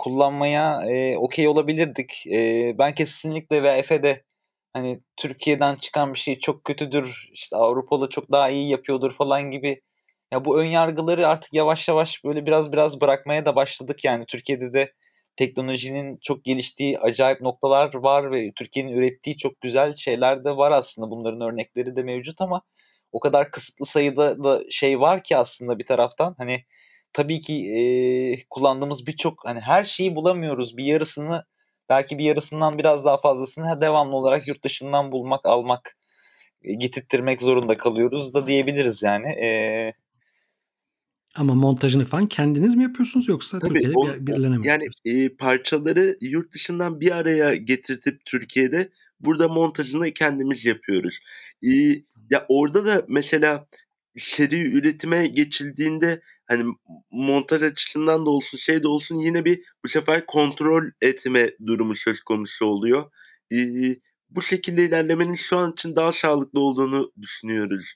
kullanmaya e, okey olabilirdik. E, ben kesinlikle ve Efe de hani Türkiye'den çıkan bir şey çok kötüdür. işte Avrupalı çok daha iyi yapıyordur falan gibi. Ya bu ön yargıları artık yavaş yavaş böyle biraz biraz bırakmaya da başladık yani Türkiye'de de teknolojinin çok geliştiği acayip noktalar var ve Türkiye'nin ürettiği çok güzel şeyler de var aslında. Bunların örnekleri de mevcut ama o kadar kısıtlı sayıda da şey var ki aslında bir taraftan hani tabii ki e, kullandığımız birçok hani her şeyi bulamıyoruz. Bir yarısını belki bir yarısından biraz daha fazlasını devamlı olarak yurt dışından bulmak, almak, e, getirttirmek zorunda kalıyoruz da diyebiliriz yani. E, Ama montajını falan kendiniz mi yapıyorsunuz yoksa Tabii, Türkiye'de o- bir, birilerine mi Yani e, parçaları yurt dışından bir araya getirtip Türkiye'de burada montajını kendimiz yapıyoruz. E, ya orada da mesela seri üretime geçildiğinde hani montaj açısından da olsun şey de olsun yine bir bu sefer kontrol etme durumu söz konusu oluyor. E, bu şekilde ilerlemenin şu an için daha sağlıklı olduğunu düşünüyoruz.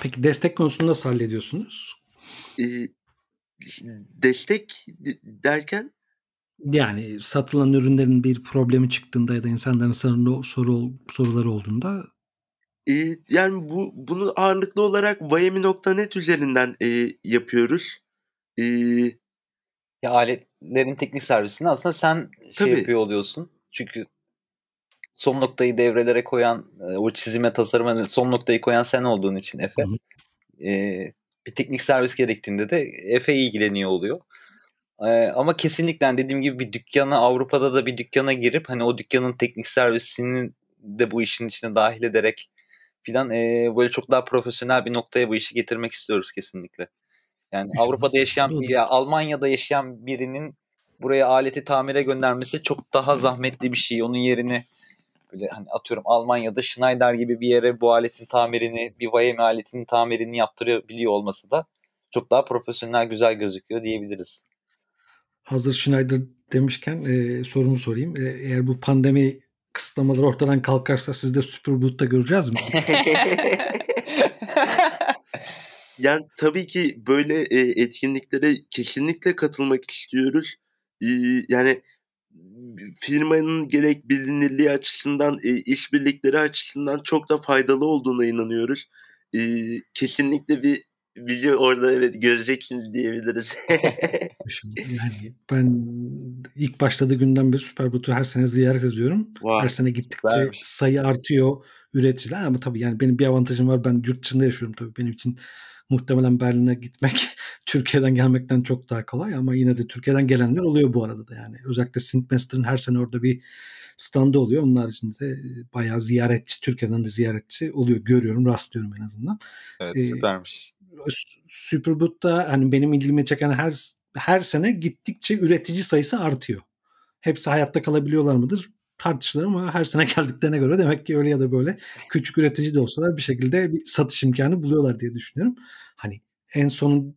Peki destek konusunu nasıl hallediyorsunuz? E, destek derken Yani satılan ürünlerin bir problemi çıktığında ya da insanların soru soruları olduğunda Yani bu bunu ağırlıklı olarak Vayemi.net üzerinden, eee, yapıyoruz. Eee, ya aletlerin teknik servisini aslında sen şey Tabii. yapıyor oluyorsun. Çünkü son noktayı devrelere koyan, e, o çizime, tasarıma son noktayı koyan sen olduğun için Efe. Hı hı. e, bir teknik servis gerektiğinde de Efe ilgileniyor oluyor. E, ama kesinlikle hani dediğim gibi bir dükkana Avrupa'da da bir dükkana girip hani o dükkanın teknik servisinin de bu işin içine dahil ederek filan e, böyle çok daha profesyonel bir noktaya bu işi getirmek istiyoruz kesinlikle. Yani İnşallah Avrupa'da yaşayan ya Almanya'da yaşayan birinin buraya aleti tamire göndermesi çok daha zahmetli bir şey. Onun yerini böyle hani atıyorum Almanya'da Schneider gibi bir yere bu aletin tamirini, bir Vayemi aletinin tamirini yaptırabiliyor olması da çok daha profesyonel güzel gözüküyor diyebiliriz. hazır Schneider demişken e, sorumu sorayım. E, eğer bu pandemi kısıtlamaları ortadan kalkarsa siz de Superboot'ta göreceğiz mi? yani tabii ki böyle, eee, etkinliklere kesinlikle katılmak istiyoruz. İii, yani firmanın gerek bilinirliği açısından, eee, işbirlikleri açısından çok da faydalı olduğuna inanıyoruz. İii, kesinlikle bir bizi orada evet göreceksiniz diyebiliriz. Yani ben ilk başladığı günden beri Superboot'u her sene ziyaret ediyorum. Vay, her sene gittikçe süpermiş. sayı artıyor üreticiler ama tabii yani benim bir avantajım var. Ben yurt dışında yaşıyorum tabii. Benim için muhtemelen Berlin'e gitmek Türkiye'den gelmekten çok daha kolay ama yine de Türkiye'den gelenler oluyor bu arada da yani. Özellikle Synthmaster'ın her sene orada bir standı oluyor. Onun haricinde de bayağı ziyaretçi, Türkiye'den de ziyaretçi oluyor. Görüyorum, rastlıyorum en azından. evet Ee, süpermiş. Superboot'ta hani benim ilgimi çeken her her sene gittikçe üretici sayısı artıyor. Hepsi hayatta kalabiliyorlar mıdır? Tartışılır ama her sene geldiklerine göre demek ki öyle ya da böyle küçük üretici de olsalar bir şekilde bir satış imkanı buluyorlar diye düşünüyorum. Hani en sonun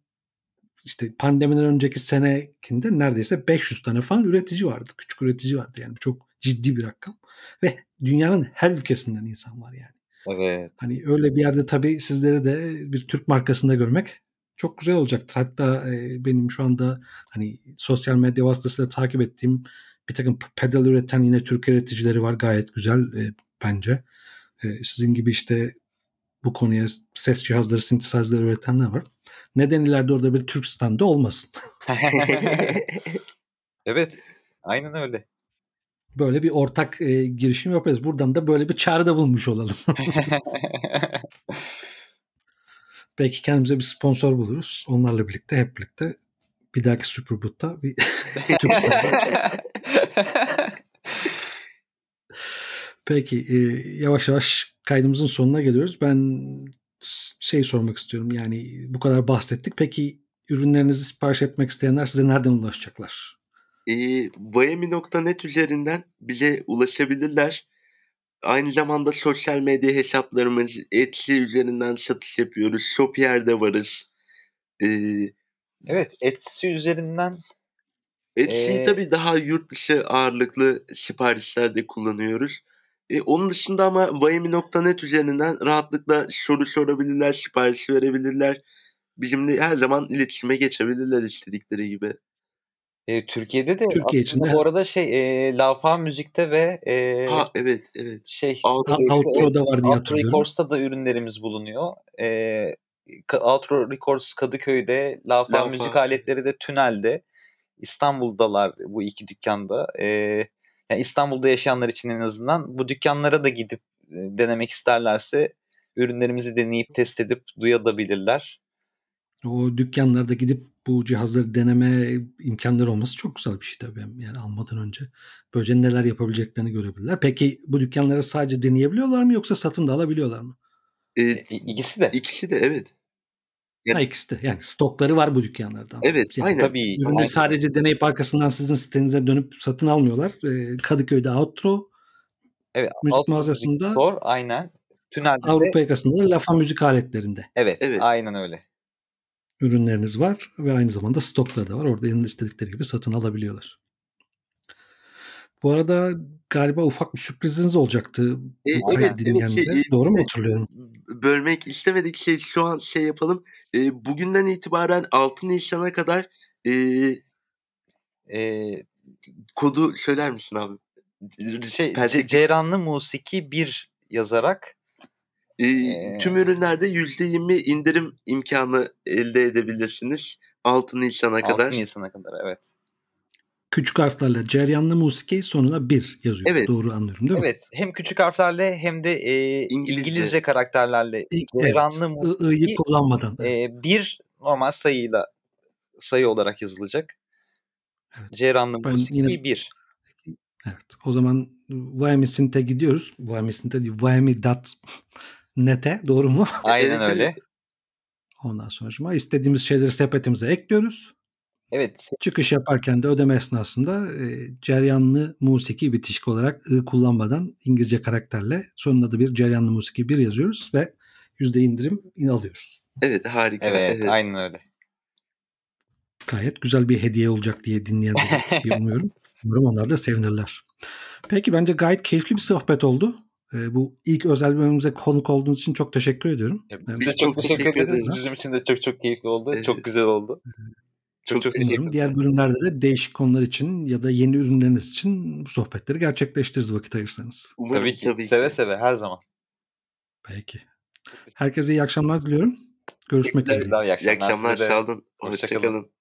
işte pandemiden önceki senekinde neredeyse 500 tane falan üretici vardı. Küçük üretici vardı yani. Çok ciddi bir rakam. Ve dünyanın her ülkesinden insan var yani. Evet. Hani öyle bir yerde tabii sizleri de bir Türk markasında görmek çok güzel olacaktır. Hatta e, benim şu anda hani sosyal medya vasıtasıyla takip ettiğim bir takım pedal üreten yine Türk üreticileri var. Gayet güzel e, bence. E, sizin gibi işte bu konuya ses cihazları, synthesizer'ları üretenler var. Neden ileride orada bir Türk standı olmasın? evet. Aynen öyle. Böyle bir ortak e, girişim yaparız. Buradan da böyle bir çağrıda bulmuş olalım. Belki kendimize bir sponsor buluruz. Onlarla birlikte hep birlikte bir dahaki Superboot'ta bir Peki e, yavaş yavaş kaydımızın sonuna geliyoruz. Ben şey sormak istiyorum yani bu kadar bahsettik. Peki ürünlerinizi sipariş etmek isteyenler size nereden ulaşacaklar? E, üzerinden bize ulaşabilirler. Aynı zamanda sosyal medya hesaplarımız Etsy üzerinden satış yapıyoruz. Shopier'de varız. Ee, evet Etsy üzerinden Etsy'yi ee... tabii daha yurt dışı ağırlıklı siparişlerde kullanıyoruz. E, onun dışında ama vayemi.net üzerinden rahatlıkla soru sorabilirler, sipariş verebilirler. Bizimle her zaman iletişime geçebilirler istedikleri gibi. E, Türkiye'de de Türkiye içinde. bu arada şey e, Lafa Müzik'te ve e, ha evet evet. Şey Outro, Outro'da var diye Outro Records'ta da ürünlerimiz bulunuyor. E, Outro Records Kadıköy'de, Lafa, Lafa Müzik aletleri de Tünel'de. İstanbul'dalar bu iki dükkanda. E, yani İstanbul'da yaşayanlar için en azından bu dükkanlara da gidip denemek isterlerse ürünlerimizi deneyip test edip duyabilirler. O dükkanlarda gidip bu cihazları deneme imkanları olması çok güzel bir şey tabii. Yani almadan önce böylece neler yapabileceklerini görebilirler. Peki bu dükkanlara sadece deneyebiliyorlar mı yoksa satın da alabiliyorlar mı? Ee, ikisi de. İkisi de evet. Yani, ha, ikisi de. Yani stokları var bu dükkanlarda. Evet yani, aynen. Tabii. Ürünü aynen. sadece deneyip arkasından sizin sitenize dönüp satın almıyorlar. Ee, Kadıköy'de Outro evet, müzik Outro mağazasında Store, aynen. Tünelde Avrupa yakasında Lafa müzik aletlerinde. Evet, evet. Aynen öyle ürünleriniz var ve aynı zamanda stokları da var. Orada istedikleri gibi satın alabiliyorlar. Bu arada galiba ufak bir sürpriziniz olacaktı. E, evet, şey, Doğru mu hatırlıyorum? Bölmek istemedik. Şey, şu an şey yapalım. E, bugünden itibaren 6 Nisan'a kadar e, e, kodu söyler misin abi? Şey, Ceyranlı Musiki 1 yazarak ee, tüm ürünlerde %20 indirim imkanı elde edebilirsiniz. 6 Nisan'a 6 kadar. 6 Nisan'a kadar evet. Küçük harflerle ceryanlı musiki sonuna bir yazıyor. Evet. Doğru anlıyorum değil mi? Evet. Hem küçük harflerle hem de e, İngilizce. İngilizce karakterlerle ceryanlı evet. musiki. I'yı kullanmadan. E, bir normal sayıyla sayı olarak yazılacak. Evet. Ceranlı musiki yine... bir. Evet. O zaman Vaymi Sint'e gidiyoruz. Vaymi Sint'e değil. Vaymi.net nete doğru mu? Aynen öyle. Ondan sonra istediğimiz şeyleri sepetimize ekliyoruz. Evet. Çıkış yaparken de ödeme esnasında e, ceryanlı musiki bitişik olarak ı kullanmadan İngilizce karakterle sonuna da bir ceryanlı musiki bir yazıyoruz ve yüzde indirim alıyoruz. Evet harika. Evet, evet. aynen öyle. Gayet güzel bir hediye olacak diye dinleyenler diye umuyorum. Umarım onlar da sevinirler. Peki bence gayet keyifli bir sohbet oldu. E, bu ilk özel bölümümüze konuk olduğunuz için çok teşekkür ediyorum. Ya, biz de çok, teşekkür, teşekkür ederiz. ederiz. Bizim için de çok çok keyifli oldu. Evet. Çok güzel oldu. Çok çok teşekkür ederim. Diğer bölümlerde de değişik konular için ya da yeni ürünleriniz için bu sohbetleri gerçekleştiririz vakit ayırsanız. Umarım, tabii ki. Tabii seve ki. seve her zaman. Peki. Herkese iyi akşamlar diliyorum. Görüşmek üzere. İyi akşamlar. İyi akşamlar. Sağ olun. Hoşçakalın.